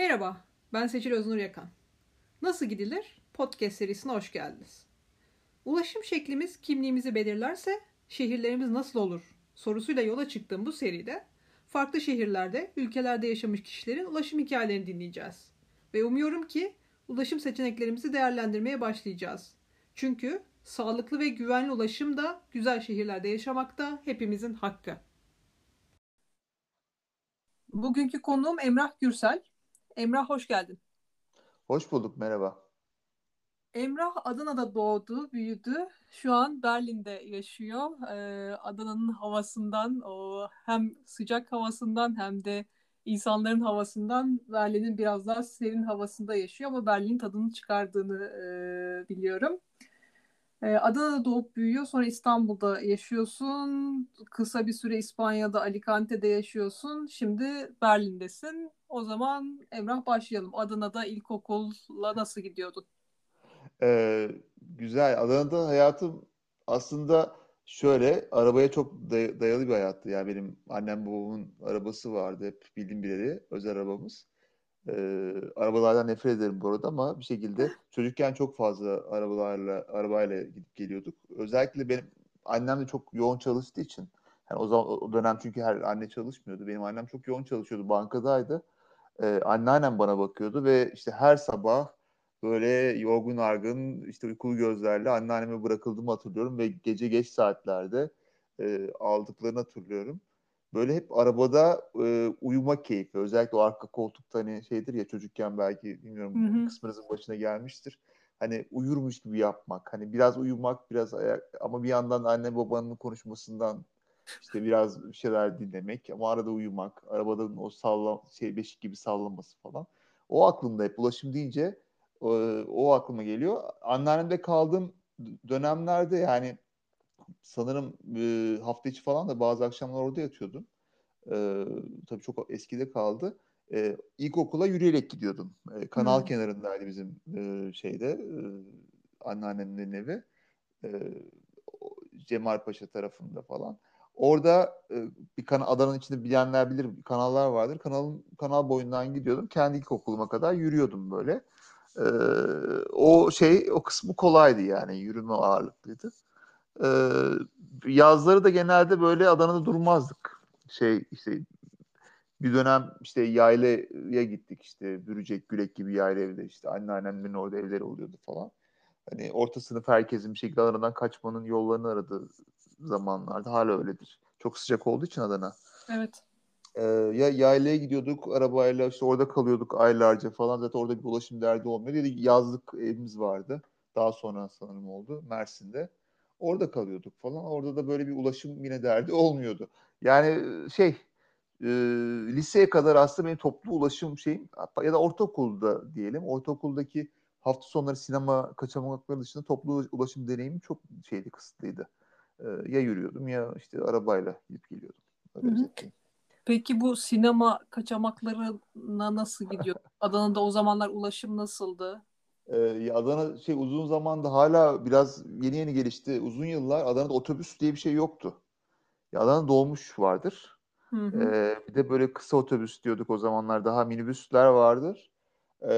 Merhaba, ben Seçil Öznur Yakan. Nasıl gidilir? Podcast serisine hoş geldiniz. Ulaşım şeklimiz kimliğimizi belirlerse şehirlerimiz nasıl olur sorusuyla yola çıktığım bu seride farklı şehirlerde, ülkelerde yaşamış kişilerin ulaşım hikayelerini dinleyeceğiz. Ve umuyorum ki ulaşım seçeneklerimizi değerlendirmeye başlayacağız. Çünkü sağlıklı ve güvenli ulaşım da güzel şehirlerde yaşamak da hepimizin hakkı. Bugünkü konuğum Emrah Gürsel. Emrah hoş geldin. Hoş bulduk, merhaba. Emrah Adana'da doğdu, büyüdü. Şu an Berlin'de yaşıyor. Ee, Adana'nın havasından, o hem sıcak havasından hem de insanların havasından Berlin'in biraz daha serin havasında yaşıyor ama Berlin'in tadını çıkardığını e, biliyorum. Ee, Adana'da doğup büyüyor. Sonra İstanbul'da yaşıyorsun. Kısa bir süre İspanya'da, Alicante'de yaşıyorsun. Şimdi Berlin'desin. O zaman Emrah başlayalım. Adana'da ilkokulla nasıl gidiyordun? Ee, güzel. Adana'da hayatım aslında şöyle arabaya çok day- dayalı bir hayattı. Yani benim annem babamın arabası vardı. Hep bildiğim bileli özel arabamız. Ee, arabalardan nefret ederim bu arada ama bir şekilde çocukken çok fazla arabalarla arabayla gidip geliyorduk. Özellikle benim annem de çok yoğun çalıştığı için yani o zaman o dönem çünkü her anne çalışmıyordu. Benim annem çok yoğun çalışıyordu, bankadaydı. Ee, anneannem bana bakıyordu ve işte her sabah böyle yorgun argın işte uykulu gözlerle anneanneme bırakıldığımı hatırlıyorum ve gece geç saatlerde e, aldıklarını hatırlıyorum böyle hep arabada e, uyuma keyfi. Özellikle o arka koltukta hani şeydir ya çocukken belki bilmiyorum hı hı. kısmınızın başına gelmiştir. Hani uyurmuş gibi yapmak. Hani biraz uyumak biraz ayak ama bir yandan anne babanın konuşmasından işte biraz bir şeyler dinlemek ama arada uyumak, arabadan o salla şey beşik gibi sallaması falan. O aklımda hep ulaşım deyince o, o aklıma geliyor. Anneannemde kaldığım dönemlerde yani sanırım e, hafta içi falan da bazı akşamlar orada yatıyordum. E, tabii çok eskide kaldı. E, ilkokula yürüyerek gidiyordum. E, kanal hmm. kenarındaydı bizim e, şeyde e, anneannemin evi. E, Cemalpaşa tarafında falan. Orada e, bir kanal Adana'nın içinde bilenler bilir kanallar vardır. Kanalın kanal boyundan gidiyordum. Kendi ilkokuluma kadar yürüyordum böyle. E, o şey o kısmı kolaydı yani yürüme ağırlıklıydı. Ee, yazları da genelde böyle Adana'da durmazdık. Şey işte bir dönem işte yaylaya gittik işte Bürücek, Gülek gibi yayla evde işte anneannemin orada evleri oluyordu falan. Hani orta sınıf herkesin bir şekilde Adana'dan kaçmanın yollarını aradığı zamanlarda hala öyledir. Çok sıcak olduğu için Adana. Evet. Ee, ya yaylaya gidiyorduk arabayla işte orada kalıyorduk aylarca falan zaten orada bir ulaşım derdi olmuyor. Ya da yazlık evimiz vardı. Daha sonra sanırım oldu Mersin'de. Orada kalıyorduk falan. Orada da böyle bir ulaşım yine derdi olmuyordu. Yani şey e, liseye kadar aslında benim toplu ulaşım şeyim ya da ortaokulda diyelim. Ortaokuldaki hafta sonları sinema kaçamakları dışında toplu ulaşım deneyimim çok şeydi kısıtlıydı. E, ya yürüyordum ya işte arabayla gidip geliyordum. Peki bu sinema kaçamaklarına nasıl gidiyor? Adana'da o zamanlar ulaşım nasıldı? Ee, Adana şey uzun zamanda hala biraz yeni yeni gelişti. Uzun yıllar Adana'da otobüs diye bir şey yoktu. Ya Adana dolmuş vardır. Hı hı. Ee, bir de böyle kısa otobüs diyorduk o zamanlar. Daha minibüsler vardır. Ee,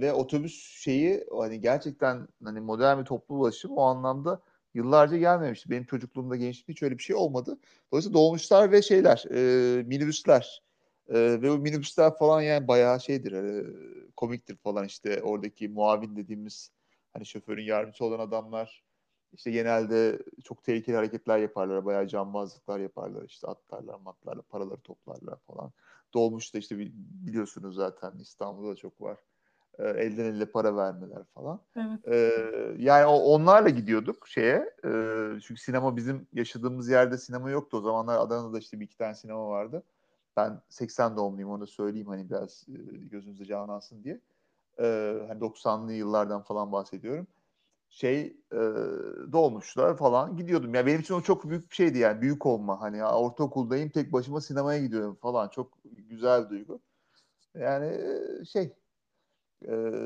ve otobüs şeyi hani gerçekten hani modern bir toplu ulaşım o anlamda yıllarca gelmemişti. Benim çocukluğumda gençliğimde hiç öyle bir şey olmadı. Dolayısıyla dolmuşlar ve şeyler, e, minibüsler e, ve o minibüsler falan yani bayağı şeydir, e, komiktir falan işte oradaki muavin dediğimiz hani şoförün yardımcısı olan adamlar işte genelde çok tehlikeli hareketler yaparlar, bayağı cambazlıklar yaparlar, işte atlarlar, matlarla paraları toplarlar falan. Dolmuş da işte biliyorsunuz zaten İstanbul'da da çok var. E, elden elle para vermeler falan. Evet. E, yani o, onlarla gidiyorduk şeye. E, çünkü sinema bizim yaşadığımız yerde sinema yoktu. O zamanlar Adana'da işte bir iki tane sinema vardı. Ben 80 doğumluyum onu söyleyeyim hani biraz e, gözünüzde canlansın diye. E, hani 90'lı yıllardan falan bahsediyorum. Şey e, dolmuşlar falan gidiyordum. Ya yani benim için o çok büyük bir şeydi yani büyük olma. Hani ya, ortaokuldayım tek başıma sinemaya gidiyorum falan. Çok güzel bir duygu. Yani e, şey e,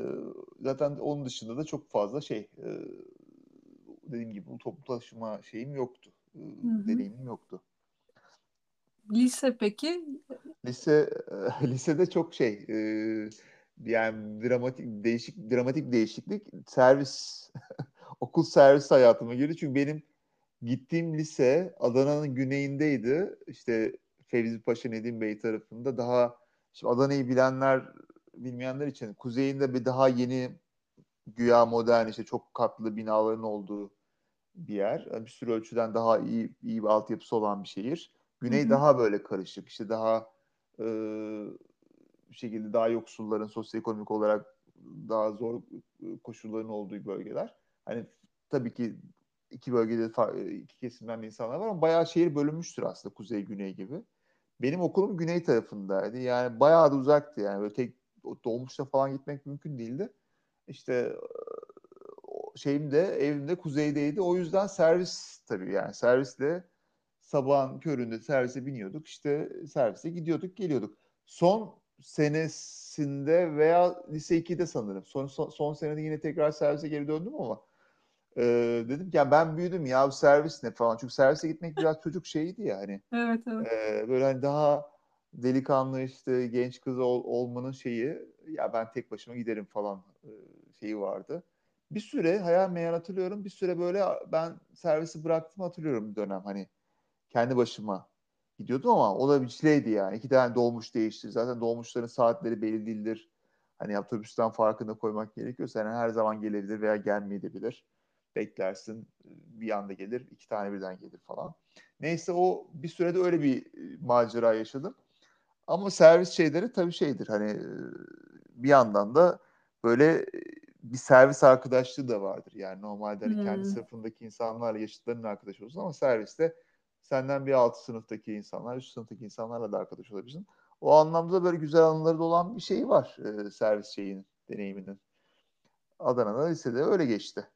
zaten onun dışında da çok fazla şey e, dediğim gibi bu toplu taşıma şeyim yoktu. E, deneyimim yoktu. Lise peki? Lise lisede çok şey e, yani dramatik değişik dramatik değişiklik servis okul servis hayatıma girdi. Çünkü benim gittiğim lise Adana'nın güneyindeydi. İşte Fevzi Paşa Nedim Bey tarafında daha şimdi Adana'yı bilenler bilmeyenler için kuzeyinde bir daha yeni güya modern işte çok katlı binaların olduğu bir yer. Bir sürü ölçüden daha iyi iyi bir altyapısı olan bir şehir. Güney Hı-hı. daha böyle karışık. İşte daha e, bir şekilde daha yoksulların sosyoekonomik olarak daha zor koşulların olduğu bölgeler. Hani tabii ki iki bölgede iki kesimden insanlar var ama bayağı şehir bölünmüştür aslında kuzey güney gibi. Benim okulum güney tarafındaydı. Yani bayağı da uzaktı yani. Böyle tek dolmuşta falan gitmek mümkün değildi. İşte şeyim de evimde kuzeydeydi. O yüzden servis tabii yani servisle sabahın köründe servise biniyorduk. İşte servise gidiyorduk, geliyorduk. Son senesinde veya lise 2'de sanırım. Son, son, son senede yine tekrar servise geri döndüm ama e, dedim ki ya ben büyüdüm ya bu servis ne falan. Çünkü servise gitmek biraz çocuk şeyiydi ya hani. Evet evet. E, böyle hani daha delikanlı işte genç kız ol, olmanın şeyi ya ben tek başıma giderim falan e, şeyi vardı. Bir süre hayal meyal hatırlıyorum. Bir süre böyle ben servisi bıraktım hatırlıyorum bir dönem hani kendi başıma gidiyordum ama o da bir çileydi yani. İki tane dolmuş değişti. Zaten dolmuşların saatleri belli değildir. Hani otobüsten farkında koymak gerekiyorsa yani her zaman gelebilir veya gelmeyebilir. Beklersin bir anda gelir, iki tane birden gelir falan. Neyse o bir sürede öyle bir macera yaşadım. Ama servis şeyleri tabii şeydir hani bir yandan da böyle bir servis arkadaşlığı da vardır. Yani normalde hani hmm. kendi sınıfındaki insanlarla yaşıtlarının arkadaşı olsun ama serviste senden bir altı sınıftaki insanlar, üst sınıftaki insanlarla da arkadaş olabilirsin. O anlamda böyle güzel anıları da olan bir şey var e, servis şeyinin, deneyiminin. Adana'da lisede öyle geçti.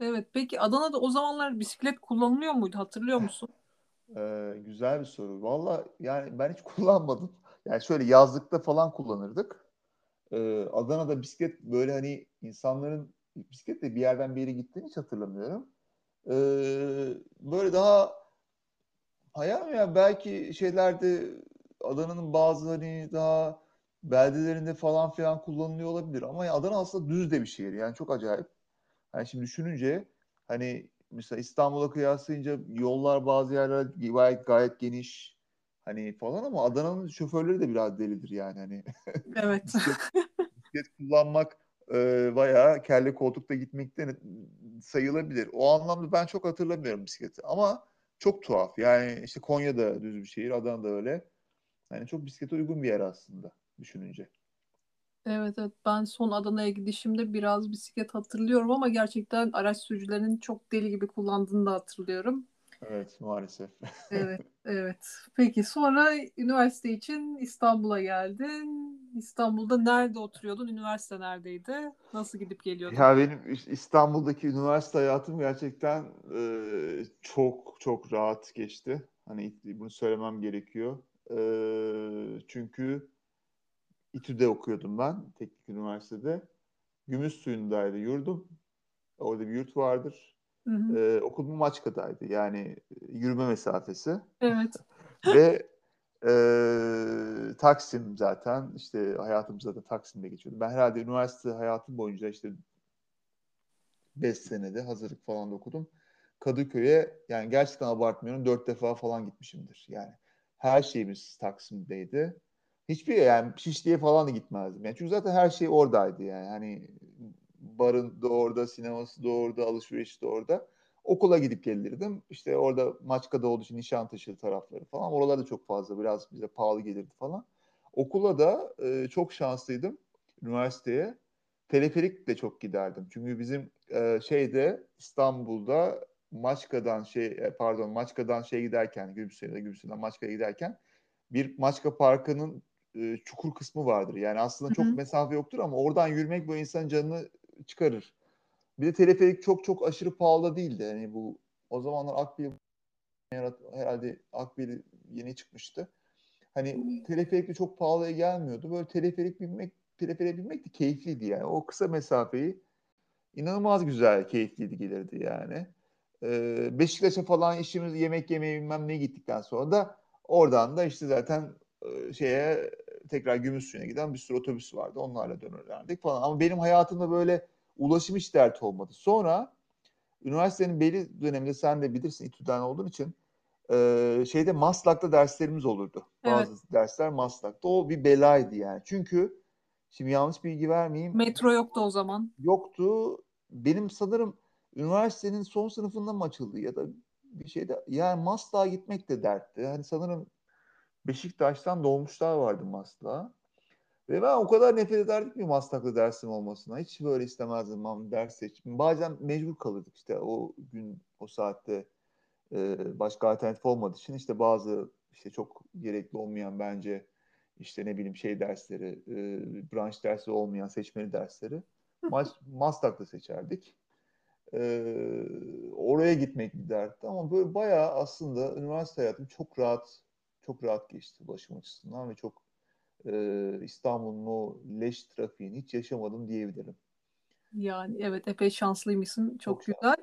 Evet. Peki Adana'da o zamanlar bisiklet kullanılıyor muydu? Hatırlıyor musun? Ee, güzel bir soru. Valla yani ben hiç kullanmadım. Yani şöyle yazlıkta falan kullanırdık. Ee, Adana'da bisiklet böyle hani insanların bisikletle bir yerden bir yere gittiğini hiç hatırlamıyorum. Ee, böyle daha hayal ya belki şeylerde Adana'nın bazı hani daha beldelerinde falan filan kullanılıyor olabilir ama Adana aslında düz de bir şehir yani çok acayip. Yani şimdi düşününce hani mesela İstanbul'a kıyaslayınca yollar bazı yerler gayet gayet geniş hani falan ama Adana'nın şoförleri de biraz delidir yani hani. Evet. bisiklet, bisiklet kullanmak e, bayağı kelle koltukta gitmekten sayılabilir. O anlamda ben çok hatırlamıyorum bisikleti ama çok tuhaf. Yani işte Konya'da düz bir şehir, Adana da öyle. Yani çok bisiklete uygun bir yer aslında düşününce. Evet evet ben son Adana'ya gidişimde biraz bisiklet hatırlıyorum ama gerçekten araç sürücülerinin çok deli gibi kullandığını da hatırlıyorum. Evet maalesef. evet evet. Peki sonra üniversite için İstanbul'a geldin. İstanbul'da nerede oturuyordun? Üniversite neredeydi? Nasıl gidip geliyordun? Ya benim İstanbul'daki üniversite hayatım gerçekten e, çok çok rahat geçti. Hani bunu söylemem gerekiyor. E, çünkü İTÜ'de okuyordum ben teknik üniversitede. Gümüş suyundaydı yurdum. Orada bir yurt vardır. Hı hı. Ee, okulum Maçka'daydı. Yani yürüme mesafesi. Evet. Ve e, Taksim zaten işte hayatımızda da Taksim'de geçiyordu. Ben herhalde üniversite hayatım boyunca işte 5 senede hazırlık falan da okudum. Kadıköy'e yani gerçekten abartmıyorum dört defa falan gitmişimdir. Yani her şeyimiz Taksim'deydi. Hiçbir yani Şişli'ye falan da gitmezdim. Yani çünkü zaten her şey oradaydı yani. Hani barın da orada, sineması da orada, alışveriş de orada. Okula gidip gelirdim. İşte orada Maçka'da olduğu için Nişantaşı tarafları falan. Oralar da çok fazla biraz bize pahalı gelirdi falan. Okula da e, çok şanslıydım üniversiteye. Teleferikle çok giderdim. Çünkü bizim e, şeyde İstanbul'da Maçka'dan şey e, pardon Maçka'dan şey giderken Gümüşhane'de Gümüşhane'den Maçka'ya giderken bir Maçka Parkı'nın e, çukur kısmı vardır. Yani aslında çok Hı-hı. mesafe yoktur ama oradan yürümek bu insanın canını çıkarır. Bir de teleferik çok çok aşırı pahalı değildi. Yani bu o zamanlar Akbil herhalde Akbil yeni çıkmıştı. Hani teleferik de çok pahalıya gelmiyordu. Böyle teleferik binmek, teleferiğe binmek de keyifliydi yani. O kısa mesafeyi inanılmaz güzel, keyifliydi gelirdi yani. Ee, Beşiktaş'a falan işimiz yemek yemeye bilmem ne gittikten sonra da Oradan da işte zaten e, şeye tekrar Gümüşsuyu'na giden bir sürü otobüs vardı. Onlarla dönerlerdik falan. Ama benim hayatımda böyle ulaşım hiç dert olmadı. Sonra üniversitenin belli döneminde sen de bilirsin İTÜ'den olduğun için e, şeyde Maslak'ta derslerimiz olurdu. Bazı evet. dersler Maslak'ta. O bir belaydı yani. Çünkü şimdi yanlış bilgi vermeyeyim. Metro yoktu o zaman. Yoktu. Benim sanırım üniversitenin son sınıfında mı açıldı ya da bir şeyde yani Maslak'a gitmek de dertti. Yani sanırım Beşiktaş'tan dolmuşlar vardı Maslak'a. Ve ben o kadar nefret ederdim ki Maslak'ta dersim olmasına. Hiç böyle istemezdim ben ders seçim. Bazen mecbur kalırdık işte o gün o saatte e, başka alternatif olmadığı için işte bazı işte çok gerekli olmayan bence işte ne bileyim şey dersleri, e, branş dersi olmayan seçmeli dersleri Mas Maslak'ta seçerdik. E, oraya gitmek bir dertti ama böyle bayağı aslında üniversite hayatım çok rahat çok rahat geçti ulaşım açısından ve çok e, İstanbul'un o leş trafiğini hiç yaşamadım diyebilirim. Yani evet epey şanslıymışsın. Çok, çok güzel.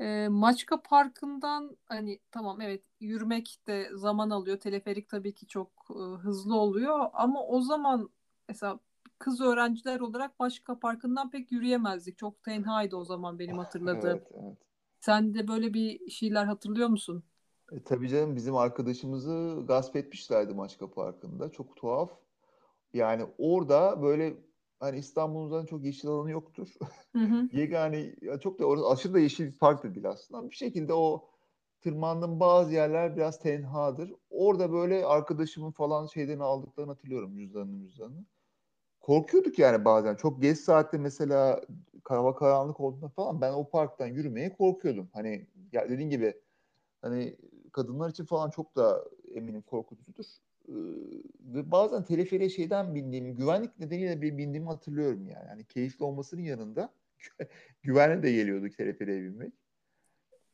E, Maçka Parkı'ndan hani tamam evet yürümek de zaman alıyor. Teleferik tabii ki çok e, hızlı oluyor ama o zaman mesela kız öğrenciler olarak Maçka Parkı'ndan pek yürüyemezdik. Çok tenhaydı o zaman benim hatırladığım. evet, evet. Sen de böyle bir şeyler hatırlıyor musun? E, tabii canım bizim arkadaşımızı gasp etmişlerdi Maçka Parkı'nda. Çok tuhaf. Yani orada böyle hani İstanbul'un çok yeşil alanı yoktur. Hı hı. Yegane çok da orası aşırı da yeşil bir park da değil aslında. Bir şekilde o tırmandığım bazı yerler biraz tenhadır. Orada böyle arkadaşımın falan şeylerini aldıklarını hatırlıyorum cüzdanını cüzdanını. Korkuyorduk yani bazen. Çok geç saatte mesela hava karanlık olduğunda falan ben o parktan yürümeye korkuyordum. Hani ya dediğin gibi hani kadınlar için falan çok da eminim korkutucudur. Ve bazen teleferiye şeyden bindiğimi, güvenlik nedeniyle bir bindiğimi hatırlıyorum yani. yani keyifli olmasının yanında güvenli de geliyordu teleferiye binmek.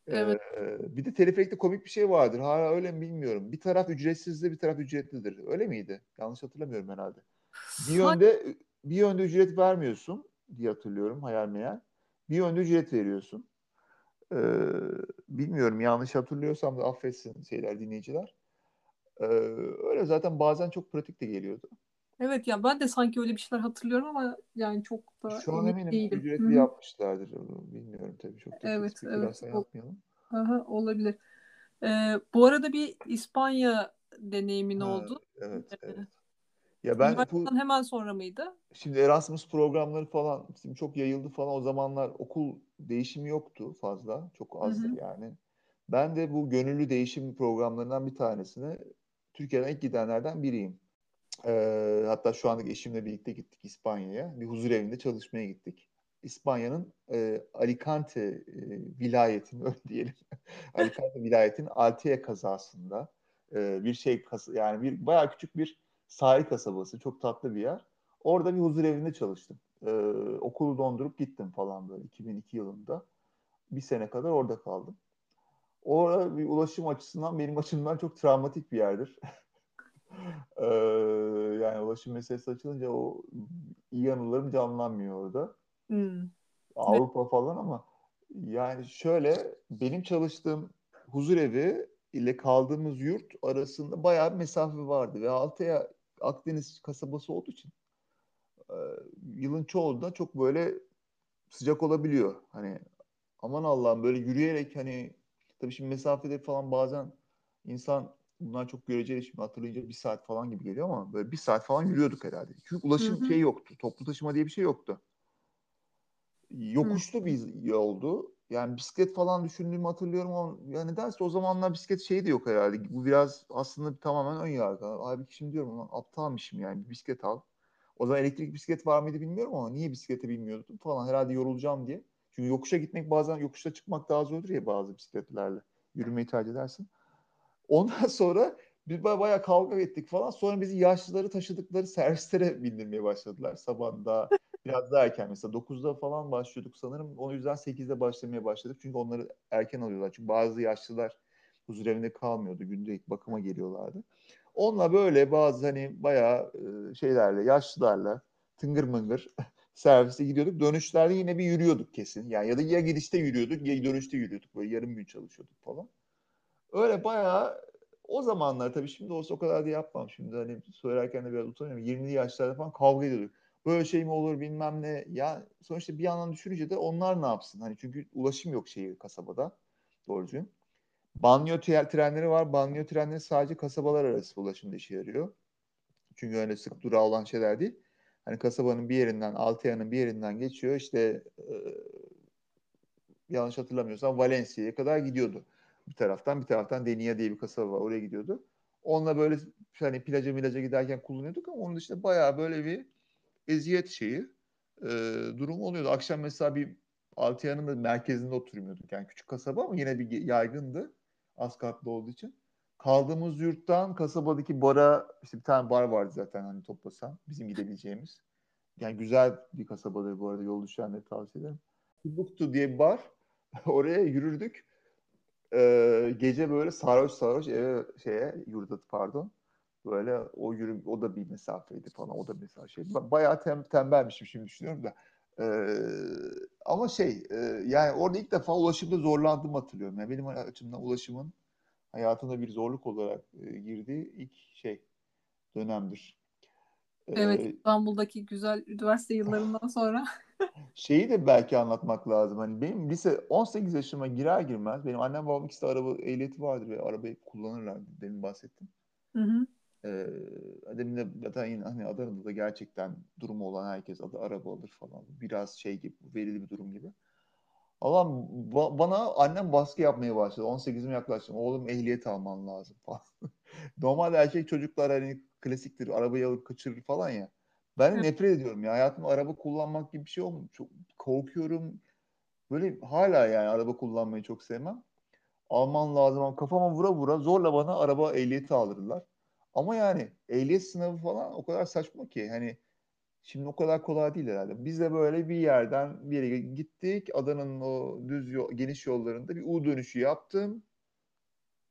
Evet. Ee, bir de teleferikte komik bir şey vardır. Hala öyle mi bilmiyorum. Bir taraf ücretsizdir, bir taraf ücretlidir. Öyle miydi? Yanlış hatırlamıyorum herhalde. Bir yönde bir yönde ücret vermiyorsun diye hatırlıyorum hayal meyal. Bir yönde ücret veriyorsun. Ee, bilmiyorum yanlış hatırlıyorsam da affetsin şeyler dinleyiciler. Ee, öyle zaten bazen çok pratik de geliyordu. Evet ya ben de sanki öyle bir şeyler hatırlıyorum ama yani çok da Şu an eminim değilim. ücretli Hı-hı. yapmışlardır. Bilmiyorum tabii çok da evet, evet. yapmayalım. Aha, olabilir. Ee, bu arada bir İspanya deneyimin ha, oldu. Evet, evet. Ya ben bu hemen sonra mıydı? Şimdi Erasmus programları falan şimdi çok yayıldı falan. O zamanlar okul değişimi yoktu fazla. Çok azdı yani. Ben de bu gönüllü değişim programlarından bir tanesine Türkiye'den ilk gidenlerden biriyim. Ee, hatta şu anlık eşimle birlikte gittik İspanya'ya. Bir huzur evinde çalışmaya gittik. İspanya'nın e, Alicante e, vilayetinin öyle diyelim. Alicante vilayetin Altea kazasında e, bir şey yani bir bayağı küçük bir sahil kasabası. Çok tatlı bir yer. Orada bir huzur evinde çalıştım. E, okulu dondurup gittim falan böyle 2002 yılında. Bir sene kadar orada kaldım. Orada bir ulaşım açısından benim açımdan çok travmatik bir yerdir. ee, yani ulaşım meselesi açılınca o iyi anılarım canlanmıyor orada. Hmm. Avrupa falan ama yani şöyle benim çalıştığım huzur evi ile kaldığımız yurt arasında bayağı bir mesafe vardı ve Altaya Akdeniz kasabası olduğu için e, yılın çoğunda çok böyle sıcak olabiliyor. Hani aman Allah'ım böyle yürüyerek hani tabii şimdi mesafede falan bazen insan bunlar çok göreceli şimdi hatırlayınca bir saat falan gibi geliyor ama böyle bir saat falan yürüyorduk herhalde. Çünkü ulaşım hı hı. şey yoktu. Toplu taşıma diye bir şey yoktu. Yokuşlu hı. bir yoldu. Yani bisiklet falan düşündüğümü hatırlıyorum ama ya nedense o zamanlar bisiklet şeyi de yok herhalde. Bu biraz aslında tamamen ön yargı. Abi şimdi diyorum lan aptalmışım yani bisiklet al. O zaman elektrik bisiklet var mıydı bilmiyorum ama niye bisiklete binmiyordum falan herhalde yorulacağım diye. Çünkü yokuşa gitmek bazen yokuşta çıkmak daha zordur ya bazı bisikletlerle. Yürümeyi tercih edersin. Ondan sonra biz bayağı kavga ettik falan. Sonra bizi yaşlıları taşıdıkları servislere bindirmeye başladılar. Sabah daha biraz daha erken mesela 9'da falan başlıyorduk sanırım. O yüzden 8'de başlamaya başladık. Çünkü onları erken alıyorlar. Çünkü bazı yaşlılar huzur evinde kalmıyordu. Gündelik bakıma geliyorlardı. Onunla böyle bazı hani bayağı şeylerle, yaşlılarla tıngır mıngır servise gidiyorduk. Dönüşlerde yine bir yürüyorduk kesin. Yani ya da ya gidişte yürüyorduk ya dönüşte yürüyorduk. Böyle yarım gün çalışıyorduk falan. Öyle bayağı o zamanlar tabii şimdi olsa o kadar da yapmam. Şimdi hani söylerken de biraz utanıyorum. 20'li yaşlarda falan kavga ediyorduk. Böyle şey mi olur bilmem ne. Ya sonuçta bir yandan düşününce de onlar ne yapsın? Hani çünkü ulaşım yok şehir kasabada. Doğru düzgün. Banyo trenleri var. Banyo trenleri sadece kasabalar arası ulaşımda işe yarıyor. Çünkü öyle sık durağı olan şeyler değil. Hani kasabanın bir yerinden, Altea'nın bir yerinden geçiyor. İşte e, yanlış hatırlamıyorsam Valencia'ya kadar gidiyordu. Bir taraftan bir taraftan Denia diye bir kasaba var. Oraya gidiyordu. Onunla böyle hani plaja milaja giderken kullanıyorduk ama onun dışında bayağı böyle bir eziyet şeyi e, durum oluyordu. Akşam mesela bir Altıyan'ın da merkezinde oturmuyorduk. Yani küçük kasaba ama yine bir yaygındı. Az katlı olduğu için. Kaldığımız yurttan kasabadaki bara işte bir tane bar vardı zaten hani toplasan bizim gidebileceğimiz. Yani güzel bir kasabadır bu arada yol düşenleri tavsiye ederim. Timbuktu diye bir bar. Oraya yürürdük. Ee, gece böyle sarhoş sarhoş eve şeye yurda pardon. Böyle o yürü o da bir mesafeydi falan. O da mesela şey. Bayağı tem, tembelmişim şimdi düşünüyorum da. Ee, ama şey e, yani orada ilk defa ulaşımda zorlandığımı hatırlıyorum. Yani benim açımdan ulaşımın hayatımda bir zorluk olarak e, girdiği ilk şey dönemdir. Evet ee, İstanbul'daki güzel üniversite yıllarından sonra. şeyi de belki anlatmak lazım. Hani benim lise 18 yaşıma girer girmez benim annem babam ikisi de araba ehliyeti vardır ve arabayı kullanırlar demin bahsettim. Hı hı. Ee, demin de zaten yine hani Adana'da da gerçekten durumu olan herkes adı araba alır falan. Biraz şey gibi verili bir durum gibi. Allah'ım ba- bana annem baskı yapmaya başladı. 18'ime yaklaştım. Oğlum ehliyet alman lazım falan. Normal erkek çocuklar hani klasiktir. Arabayı alıp kaçırır falan ya. Ben de nefret ediyorum ya. Hayatımda araba kullanmak gibi bir şey olmuyor. Çok korkuyorum. Böyle hala yani araba kullanmayı çok sevmem. Alman lazım. Kafama vura vura zorla bana araba ehliyeti aldırdılar. Ama yani ehliyet sınavı falan o kadar saçma ki. Hani Şimdi o kadar kolay değil herhalde. Biz de böyle bir yerden bir yere gittik. Adana'nın o düz yol, geniş yollarında bir U dönüşü yaptım.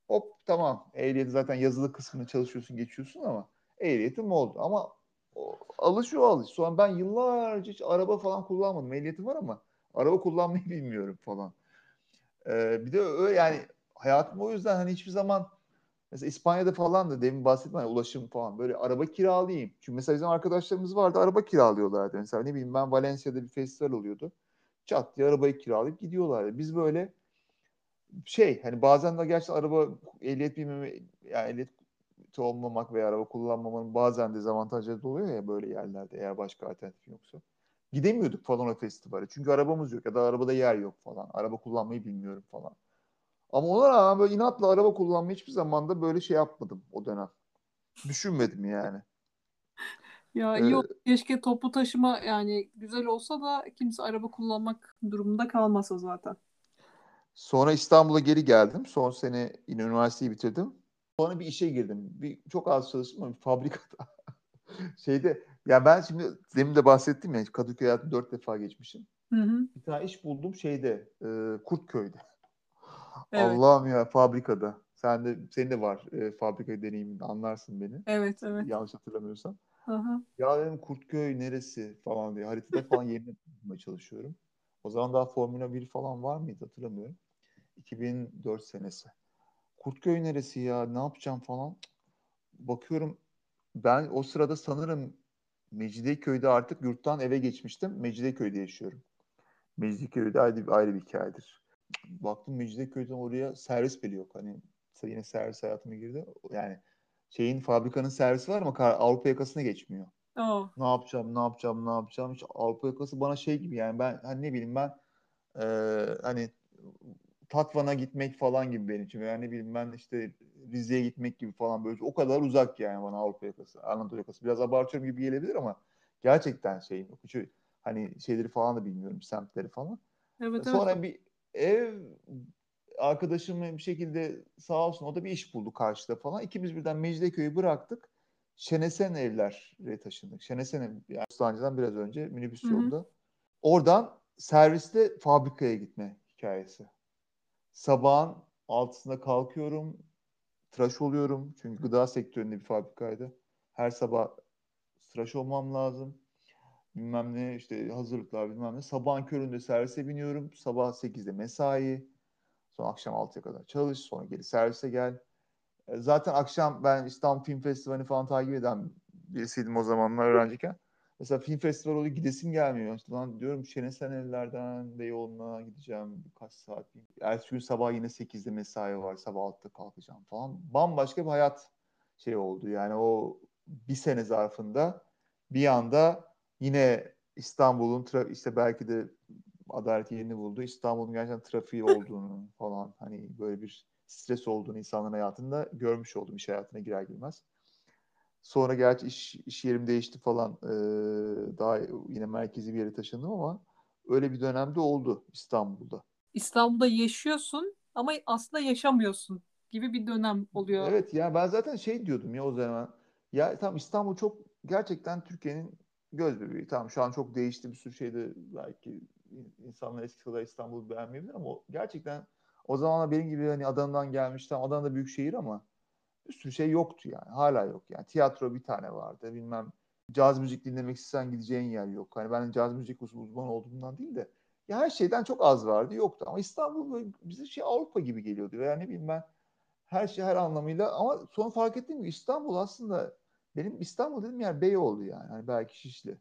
Hop tamam. Ehliyet zaten yazılı kısmını çalışıyorsun, geçiyorsun ama ehliyetim oldu. Ama o, alış o alış. Sonra ben yıllarca hiç araba falan kullanmadım. Ehliyetim var ama araba kullanmayı bilmiyorum falan. Ee, bir de öyle yani hayatım o yüzden hani hiçbir zaman Mesela İspanya'da falan da demin bahsettim hani ulaşım falan böyle araba kiralayayım. Çünkü mesela bizim arkadaşlarımız vardı araba kiralıyorlardı. Mesela ne bileyim ben Valencia'da bir festival oluyordu. Çat diye arabayı kiralayıp gidiyorlardı. Biz böyle şey hani bazen de gerçekten araba ehliyet bilmeme yani ehliyet olmamak veya araba kullanmamanın bazen dezavantajları da oluyor ya böyle yerlerde eğer başka alternatif yoksa. Gidemiyorduk falan o festivale. Çünkü arabamız yok ya da arabada yer yok falan. Araba kullanmayı bilmiyorum falan. Ama ona rağmen böyle inatla araba kullanmayı hiçbir zaman da böyle şey yapmadım o dönem. Düşünmedim yani. Ya ee, Keşke toplu taşıma yani güzel olsa da kimse araba kullanmak durumunda kalmasa zaten. Sonra İstanbul'a geri geldim. Son sene yine üniversiteyi bitirdim. Sonra bir işe girdim. Bir çok az çalıştım ama bir fabrikada. Şeyde ya ben şimdi demin de bahsettim ya Kadıköy hayatı dört defa geçmişim. Hı hı. Bir tane iş buldum şeyde e, Kurtköy'de. Evet. Allah'ım ya fabrikada. Sen de senin de var e, fabrika deneyimin anlarsın beni. Evet evet. Yanlış hatırlamıyorsam. Aha. Ya dedim Kurtköy neresi falan diye haritada falan yerini bulmaya çalışıyorum. O zaman daha Formula 1 falan var mıydı hatırlamıyorum. 2004 senesi. Kurtköy neresi ya ne yapacağım falan. Bakıyorum ben o sırada sanırım Mecidiyeköy'de artık yurttan eve geçmiştim. Mecidiyeköy'de yaşıyorum. Mecidiyeköy'de ayrı, ayrı bir hikayedir baktım Mecidiyeköy'den oraya servis bile yok. Hani yine servis hayatıma girdi. Yani şeyin fabrikanın servisi var ama Avrupa yakasına geçmiyor. Oh. Ne yapacağım, ne yapacağım, ne yapacağım. Hiç Avrupa yakası bana şey gibi yani ben hani ne bileyim ben e, hani Tatvan'a gitmek falan gibi benim için. Yani ne bileyim ben işte Rize'ye gitmek gibi falan böyle o kadar uzak yani bana Avrupa yakası, Anadolu yakası. Biraz abartıyorum gibi gelebilir ama gerçekten şey yok. Çünkü hani şeyleri falan da bilmiyorum, semtleri falan. Evet, Sonra evet. bir ev arkadaşım bir şekilde sağ olsun o da bir iş buldu karşıda falan. İkimiz birden Mecidiyeköy'ü bıraktık. Şenesen evlere taşındık. Şenesen ev, yani Bostancı'dan biraz önce minibüs yolda. Oradan servisle fabrikaya gitme hikayesi. Sabahın altısında kalkıyorum. Tıraş oluyorum. Çünkü gıda sektöründe bir fabrikaydı. Her sabah tıraş olmam lazım bilmem ne işte hazırlıklar bilmem ne. Sabahın köründe servise biniyorum. Sabah 8'de mesai. Sonra akşam 6'ya kadar çalış. Sonra geri servise gel. E, zaten akşam ben İstanbul Film Festivali falan takip eden birisiydim o zamanlar öğrenciyken. Mesela film festivali oluyor gidesim gelmiyor. İşte lan diyorum Şenesenevler'den Beyoğlu'na gideceğim birkaç saat. Ertesi gün sabah yine 8'de mesai var. Sabah 6'da kalkacağım falan. Bambaşka bir hayat şey oldu. Yani o bir sene zarfında bir anda yine İstanbul'un işte belki de adalet yerini buldu. İstanbul'un gerçekten trafiği olduğunu falan hani böyle bir stres olduğunu insanların hayatında görmüş oldum iş hayatına girer girmez. Sonra gerçi iş, iş yerim değişti falan. Ee, daha yine merkezi bir yere taşındım ama öyle bir dönemde oldu İstanbul'da. İstanbul'da yaşıyorsun ama aslında yaşamıyorsun gibi bir dönem oluyor. Evet ya ben zaten şey diyordum ya o zaman. Ya tam İstanbul çok gerçekten Türkiye'nin göz bebeği. Tamam şu an çok değişti bir sürü şeyde belki insanlar eski kadar İstanbul'u beğenmeyebilir ama gerçekten o zamanlar benim gibi hani Adana'dan gelmiş tam Adana da büyük şehir ama bir sürü şey yoktu yani. Hala yok yani. Tiyatro bir tane vardı. Bilmem caz müzik dinlemek istesen gideceğin yer yok. Hani ben caz müzik uzmanı olduğumdan değil de ya her şeyden çok az vardı yoktu. Ama İstanbul böyle bize şey Avrupa gibi geliyordu. Veya ne bileyim ben her şey her anlamıyla ama sonra fark ettiğim gibi İstanbul aslında benim İstanbul dedim yer Beyoğlu yani. Hani belki Şişli.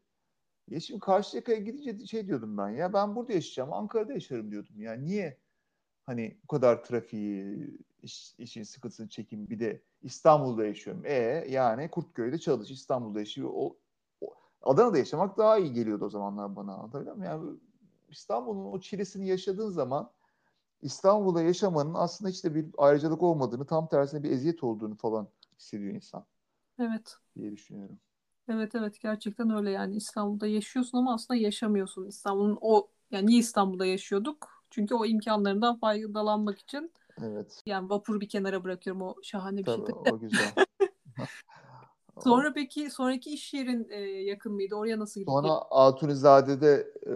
Ya şimdi Karşıyaka'ya gidince şey diyordum ben ya ben burada yaşayacağım Ankara'da yaşarım diyordum. Yani niye hani bu kadar trafiği iş, işin sıkıntısını çekeyim bir de İstanbul'da yaşıyorum. E yani Kurtköy'de çalış İstanbul'da yaşıyor. O, o, Adana'da yaşamak daha iyi geliyordu o zamanlar bana anlatabiliyor muyum? Yani İstanbul'un o çilesini yaşadığın zaman İstanbul'da yaşamanın aslında hiç de bir ayrıcalık olmadığını tam tersine bir eziyet olduğunu falan hissediyor insan. Evet. Diye düşünüyorum. Evet evet gerçekten öyle yani İstanbul'da yaşıyorsun ama aslında yaşamıyorsun. İstanbul'un o yani niye İstanbul'da yaşıyorduk? Çünkü o imkanlarından faydalanmak için Evet. yani vapuru bir kenara bırakıyorum o şahane bir Tabii, şeydi. o güzel. Sonra peki sonraki iş yerin e, yakın mıydı? Oraya nasıl gittin? Sonra Altunizade'de e,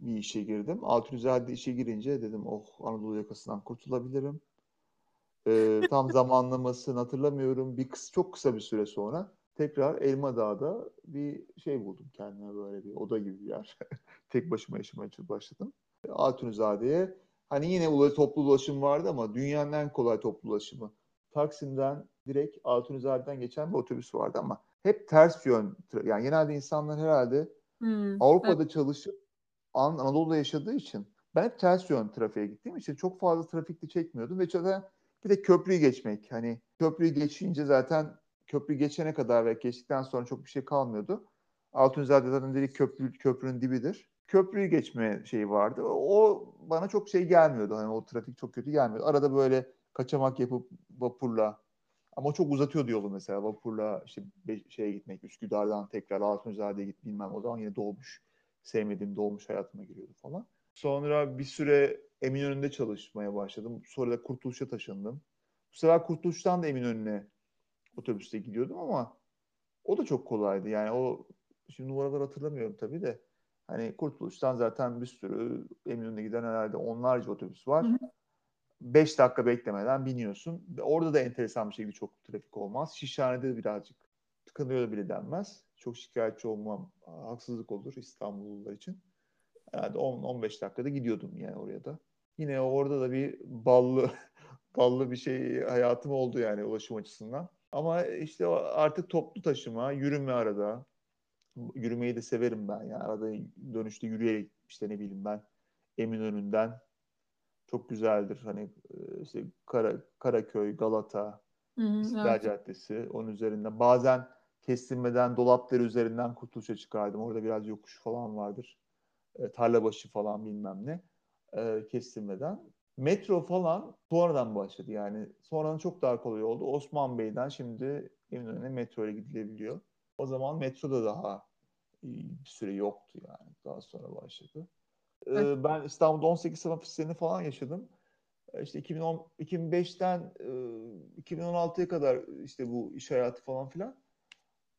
bir işe girdim. Altunizade'de işe girince dedim oh Anadolu yakasından kurtulabilirim. E, tam zamanlamasını hatırlamıyorum. Bir kısa, çok kısa bir süre sonra tekrar Elma Dağ'da bir şey buldum kendime böyle bir oda gibi bir yer. Tek başıma yaşamaya başladım. Altunizade'ye hani yine ula, toplu ulaşım vardı ama dünyanın en kolay toplu ulaşımı. Taksim'den direkt Altunizade'den geçen bir otobüs vardı ama hep ters yön. Yani genelde insanlar herhalde hmm, Avrupa'da evet. çalışıp An Anadolu'da yaşadığı için ben hep ters yön trafiğe gittiğim için çok fazla trafikte çekmiyordum ve zaten bir de köprüyü geçmek. Hani köprüyü geçince zaten köprü geçene kadar ve geçtikten sonra çok bir şey kalmıyordu. Altunizade zaten direkt köprü, köprünün dibidir. Köprüyü geçme şeyi vardı. O bana çok şey gelmiyordu. Hani o trafik çok kötü gelmiyordu. Arada böyle kaçamak yapıp vapurla ama çok uzatıyordu yolu mesela vapurla işte şeye gitmek Üsküdar'dan tekrar Altunizade'ye git bilmem o zaman yine dolmuş sevmediğim dolmuş hayatıma giriyordu falan. Sonra bir süre Eminönü'nde çalışmaya başladım. Sonra da Kurtuluş'a taşındım. Bu sefer Kurtuluş'tan da Eminönü'ne otobüste gidiyordum ama o da çok kolaydı. Yani o şimdi numaraları hatırlamıyorum tabii de hani Kurtuluş'tan zaten bir sürü Eminönü'ne giden herhalde onlarca otobüs var. 5 dakika beklemeden biniyorsun. Orada da enteresan bir şekilde çok trafik olmaz. Şişhane'de de birazcık tıkanıyor bile denmez. Çok şikayetçi olmam haksızlık olur İstanbullular için. Herhalde 10-15 dakikada gidiyordum yani oraya da. Yine orada da bir ballı ballı bir şey hayatım oldu yani ulaşım açısından. Ama işte artık toplu taşıma, yürüme arada. Yürümeyi de severim ben. Yani arada dönüşte yürüyerek işte ne bileyim ben Eminönü'nden çok güzeldir. Hani işte Kara, Karaköy, Galata, İstiklal evet. Caddesi. Onun üzerinden bazen kestirmeden dolapları üzerinden kurtuluşa çıkardım. Orada biraz yokuş falan vardır. E, tarlabaşı falan bilmem ne. E, kestirmeden. Metro falan sonradan başladı yani. Sonradan çok daha kolay oldu. Osman Bey'den şimdi Eminönü'ne metro ile gidilebiliyor. O zaman metro da daha bir süre yoktu yani. Daha sonra başladı. Ee, evet. Ben İstanbul'da 18 sınıf seni falan yaşadım. Ee, işte 2010, 2005'ten e, 2016'ya kadar işte bu iş hayatı falan filan.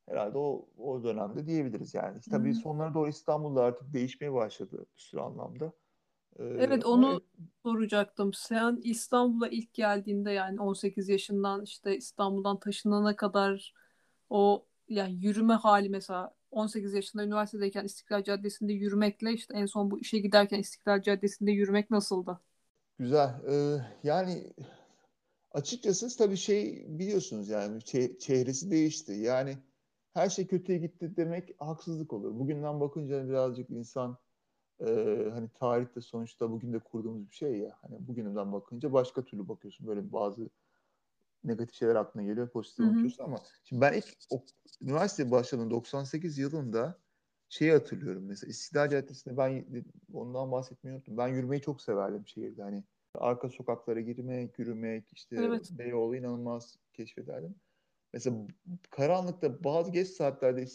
Herhalde o, o dönemde diyebiliriz yani. Tabii sonlara doğru İstanbul'da artık değişmeye başladı bir sürü anlamda. Evet onu soracaktım. Sen İstanbul'a ilk geldiğinde yani 18 yaşından işte İstanbul'dan taşınana kadar o yani yürüme hali mesela 18 yaşında üniversitedeyken İstiklal Caddesi'nde yürümekle işte en son bu işe giderken İstiklal Caddesi'nde yürümek nasıldı? Güzel. Ee, yani Açıkçası tabii şey biliyorsunuz yani çehresi değişti. Yani her şey kötüye gitti demek haksızlık olur. Bugünden bakınca birazcık insan e, hani tarihte sonuçta bugün de kurduğumuz bir şey ya. Hani bugünden bakınca başka türlü bakıyorsun. Böyle bazı negatif şeyler aklına geliyor, pozitif bakıyorsun ama şimdi ben ilk o, üniversiteye başladığım 98 yılında şeyi hatırlıyorum mesela İstiklal Caddesi'nde ben ondan bahsetmeyi unuttum. Ben yürümeyi çok severdim şehirde. Hani arka sokaklara girmek, yürümek, işte evet. Beyoğlu inanılmaz keşfederdim. Mesela karanlıkta bazı geç saatlerde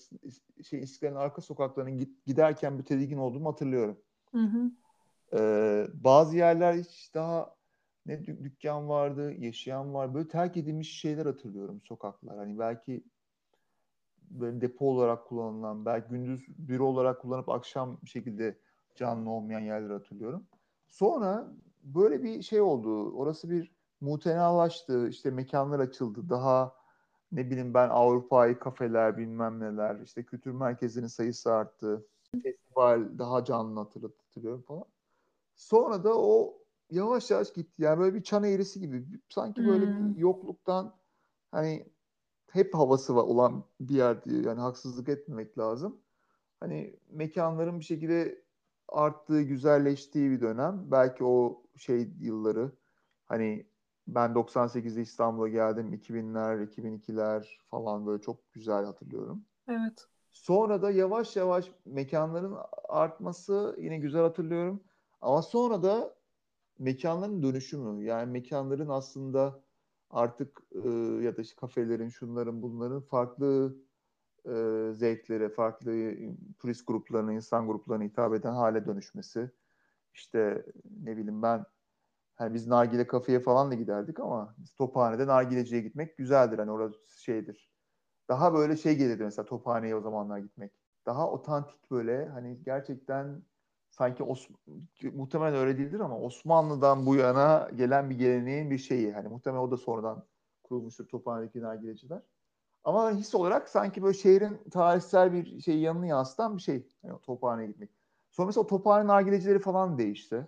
şey İstiklal'in arka sokaklarına giderken bir tedirgin olduğumu hatırlıyorum. Hı hı. Ee, bazı yerler hiç daha ne dük- dükkan vardı, yaşayan var. Böyle terk edilmiş şeyler hatırlıyorum sokaklar. Hani belki böyle depo olarak kullanılan, belki gündüz büro olarak kullanıp akşam bir şekilde canlı olmayan yerler hatırlıyorum. Sonra böyle bir şey oldu. Orası bir mutenalaştı. İşte mekanlar açıldı. Daha ne bileyim ben Avrupa'yı kafeler bilmem neler. işte kültür merkezlerinin sayısı arttı. Festival daha canlı hatırlatılıyor falan. Sonra da o yavaş yavaş gitti. Yani böyle bir çan eğrisi gibi. Sanki böyle hmm. bir yokluktan hani hep havası var olan bir yer diyor. Yani haksızlık etmemek lazım. Hani mekanların bir şekilde arttığı, güzelleştiği bir dönem. Belki o şey yılları hani ben 98'de İstanbul'a geldim. 2000'ler, 2002'ler falan böyle çok güzel hatırlıyorum. Evet. Sonra da yavaş yavaş mekanların artması yine güzel hatırlıyorum. Ama sonra da mekanların dönüşümü yani mekanların aslında artık e, ya da işte kafelerin şunların bunların farklı e, zevklere, farklı turist gruplarına, insan gruplarına hitap eden hale dönüşmesi. İşte ne bileyim ben hani biz nargile kafeye falan da giderdik ama biz Tophane'de nargileciye gitmek güzeldir. Hani orası şeydir. Daha böyle şey gelirdi mesela Tophane'ye o zamanlar gitmek. Daha otantik böyle hani gerçekten sanki Os muhtemelen öyle değildir ama Osmanlı'dan bu yana gelen bir geleneğin bir şeyi. Hani muhtemelen o da sonradan kurulmuştur Tophane'deki nargileciler. Ama his olarak sanki böyle şehrin tarihsel bir şey yanını yansıtan bir şey. Yani Tophane'ye gitmek. Sonra mesela o Tophane nargilecileri falan değişti.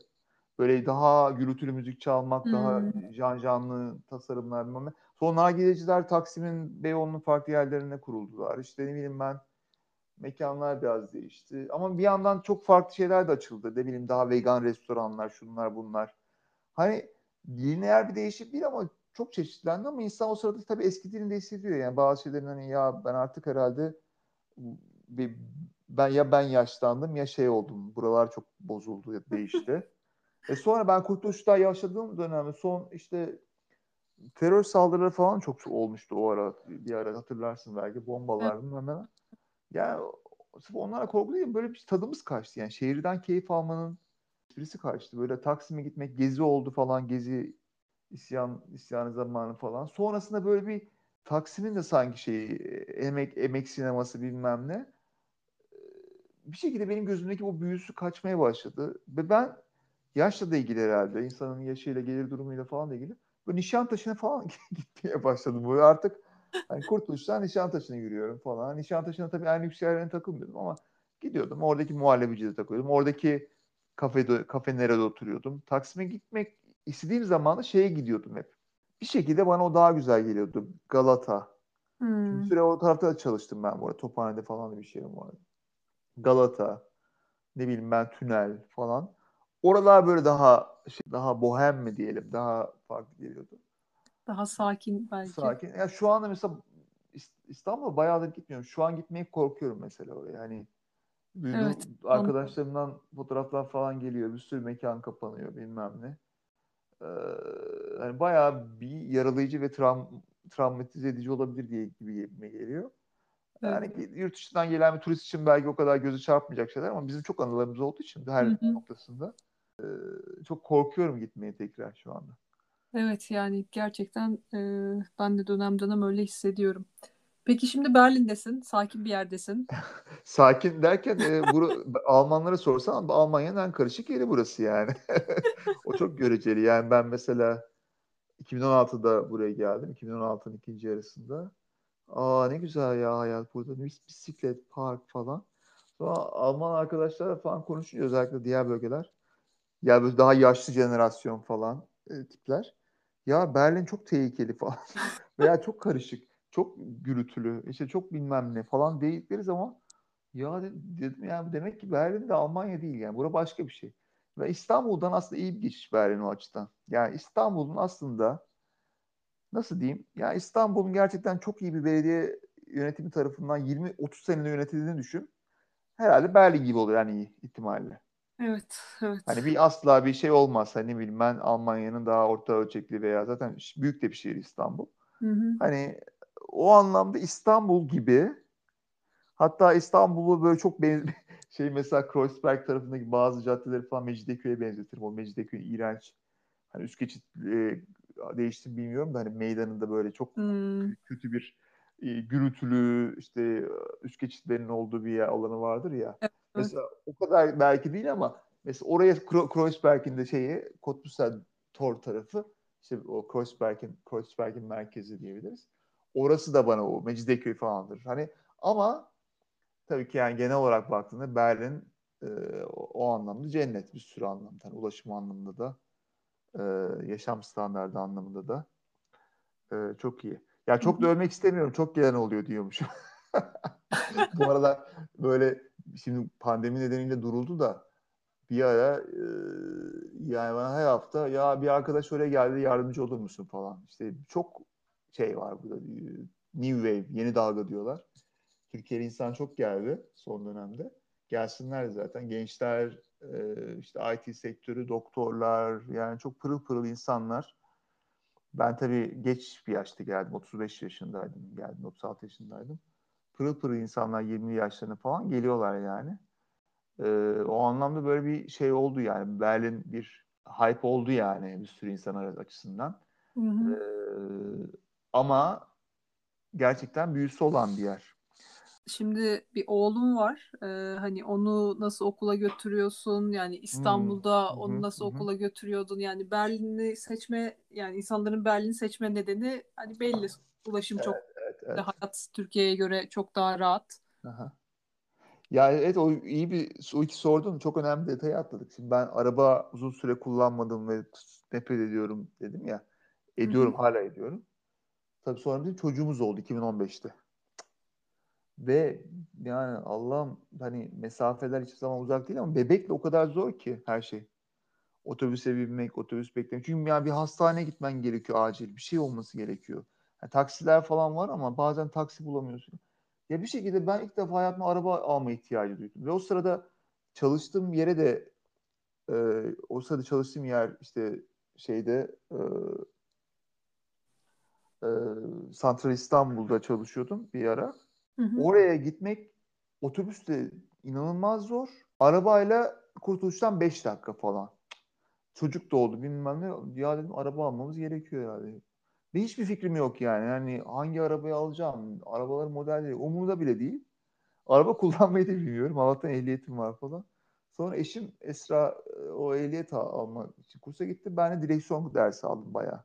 Böyle daha gürültülü müzik çalmak, hmm. daha can canlı tasarımlar bilmem ne. Sonra nargileciler Taksim'in Beyoğlu'nun farklı yerlerine kuruldular. İşte ne bileyim ben mekanlar biraz değişti. Ama bir yandan çok farklı şeyler de açıldı. Ne bileyim daha vegan restoranlar, şunlar bunlar. Hani lineer bir değişim değil ama çok çeşitlendi ama insan o sırada tabii eskidiğini de hissediyor. Yani bazı şeylerin hani ya ben artık herhalde bir, ben ya ben yaşlandım ya şey oldum. Buralar çok bozuldu ya değişti. E sonra ben Kurtuluş'ta yaşadığım dönemde son işte terör saldırıları falan çok olmuştu o ara. Bir ara hatırlarsın belki bombalar bilmem ne. Yani sırf onlara korku değil böyle bir tadımız kaçtı. Yani şehirden keyif almanın birisi kaçtı. Böyle Taksim'e gitmek gezi oldu falan. Gezi isyan isyanı zamanı falan. Sonrasında böyle bir Taksim'in de sanki şeyi emek emek sineması bilmem ne bir şekilde benim gözümdeki bu büyüsü kaçmaya başladı. Ve ben yaşla da ilgili herhalde insanın yaşıyla gelir durumuyla falan da ilgili. Bu Nişantaşı'na falan gitmeye başladım. Böyle artık Hani Kurtuluş'tan Nişantaşı'na yürüyorum falan. Nişantaşı'na tabii en lüks yerlerine takılmıyordum ama gidiyordum. Oradaki muhallebicide takılıyordum. Oradaki kafede, kafe nerede oturuyordum. Taksim'e gitmek istediğim zaman da şeye gidiyordum hep. Bir şekilde bana o daha güzel geliyordu. Galata. Hmm. Bir süre o tarafta çalıştım ben bu arada. Tophane'de falan da bir şeyim vardı. Galata. Ne bileyim ben tünel falan. Oralar böyle daha şey, daha bohem mi diyelim. Daha farklı geliyordu. Daha sakin belki. Sakin. Ya şu anda mesela İstanbul'a bayağıdır gitmiyorum. Şu an gitmeye korkuyorum mesela oraya. Hani evet, arkadaşlarımdan onu... fotoğraflar falan geliyor. Bir sürü mekan kapanıyor bilmem ne. Ee, hani bayağı bir yaralayıcı ve travm travmatize edici olabilir diye gibi geliyor. Yani evet. yurt dışından gelen bir turist için belki o kadar gözü çarpmayacak şeyler ama bizim çok anılarımız olduğu için her Hı-hı. noktasında e, çok korkuyorum gitmeye tekrar şu anda. Evet yani gerçekten e, ben de dönem dönem öyle hissediyorum. Peki şimdi Berlin'desin, sakin bir yerdesin. Sakin derken e, buru, Almanlara sorsan Almanya'nın en karışık yeri burası yani. o çok göreceli. Yani ben mesela 2016'da buraya geldim. 2016'nın ikinci yarısında. Aa ne güzel ya hayat burada. Bisiklet, park falan. Sonra Alman arkadaşlarla falan konuşuyor özellikle diğer bölgeler. Ya böyle daha yaşlı jenerasyon falan e, tipler. ya Berlin çok tehlikeli falan veya çok karışık, çok gürültülü, işte çok bilmem ne falan dedikleri zaman ya dedim yani demek ki Berlin de Almanya değil yani. Bura başka bir şey. Ve İstanbul'dan aslında iyi bir geçiş Berlin o açıdan. Yani İstanbul'un aslında nasıl diyeyim? Ya İstanbul'un gerçekten çok iyi bir belediye yönetimi tarafından 20-30 senede yönetildiğini düşün. Herhalde Berlin gibi olur yani iyi ihtimalle. Evet, evet. Hani bir asla bir şey olmaz. Hani bileyim ben Almanya'nın daha orta ölçekli veya zaten büyük de bir şehir İstanbul. Hı hı. Hani o anlamda İstanbul gibi hatta İstanbul'u böyle çok benzer şey mesela Kreuzberg tarafındaki bazı caddeleri falan Mecidiyeköy'e benzetirim. O Mecidiyeköy iğrenç. Hani üst geçit e, değişti bilmiyorum da hani meydanında böyle çok Hmm. kötü bir e, gürültülü işte üst geçitlerin olduğu bir yer alanı vardır ya. Evet. Mesela o kadar belki değil ama mesela oraya Kreuzberg'in de şeyi Cottbusser Tor tarafı işte o Kreuzberg'in Kreuzberg'in merkezi diyebiliriz. Orası da bana o Mecidiyeköy falandır. Hani ama tabii ki yani genel olarak baktığında Berlin e, o, anlamda cennet bir sürü anlamda. Hani ulaşım anlamında da e, yaşam standardı anlamında da e, çok iyi. Ya çok da övmek istemiyorum. Çok gelen oluyor diyormuşum. Bu arada böyle şimdi pandemi nedeniyle duruldu da bir ara e, yani bana her hafta ya bir arkadaş oraya geldi yardımcı olur musun falan. İşte çok şey var burada. e, New Wave, yeni dalga diyorlar. Türkiye'de insan çok geldi son dönemde. Gelsinler zaten. Gençler, e, işte IT sektörü, doktorlar, yani çok pırıl pırıl insanlar. Ben tabii geç bir yaşta geldim. 35 yaşındaydım. Geldim 36 yaşındaydım. Pırıl pırıl insanlar 20 yaşlarına falan geliyorlar yani. Ee, o anlamda böyle bir şey oldu yani. Berlin bir hype oldu yani bir sürü insan açısından. Hı hı. Ee, ama gerçekten büyüsü olan bir yer. Şimdi bir oğlum var. Ee, hani onu nasıl okula götürüyorsun? Yani İstanbul'da Hmm. onu nasıl hı. okula götürüyordun? Yani Berlin'i seçme yani insanların Berlin'i seçme nedeni hani belli. Ulaşım çok Evet, hayat Türkiye'ye göre çok daha rahat. Aha. Ya evet o iyi bir o iki sordun çok önemli bir detayı atladık. Şimdi ben araba uzun süre kullanmadım ve nefret ediyorum dedim ya. Ediyorum hala ediyorum. Tabii sonra bir çocuğumuz oldu 2015'te. Ve yani Allah'ım hani mesafeler hiçbir zaman uzak değil ama bebekle o kadar zor ki her şey. Otobüse binmek, otobüs beklemek. Çünkü yani bir hastaneye gitmen gerekiyor acil. Bir şey olması gerekiyor. Yani taksiler falan var ama bazen taksi bulamıyorsun. Ya bir şekilde ben ilk defa hayatımda araba alma ihtiyacı duydum. Ve o sırada çalıştığım yere de e, o sırada çalıştığım yer işte şeyde e, e, Santral İstanbul'da çalışıyordum bir ara. Hı hı. Oraya gitmek otobüsle inanılmaz zor. Arabayla kurtuluştan 5 dakika falan. Çocuk da oldu bilmem ne. Ya dedim araba almamız gerekiyor yani. Ve hiçbir fikrim yok yani. Yani hangi arabayı alacağım? Arabaların modelleri umurumda bile değil. Araba kullanmayı da bilmiyorum. Allah'tan ehliyetim var falan. Sonra eşim Esra e, o ehliyet al- almak için kursa gitti. Ben de direksiyon dersi aldım bayağı.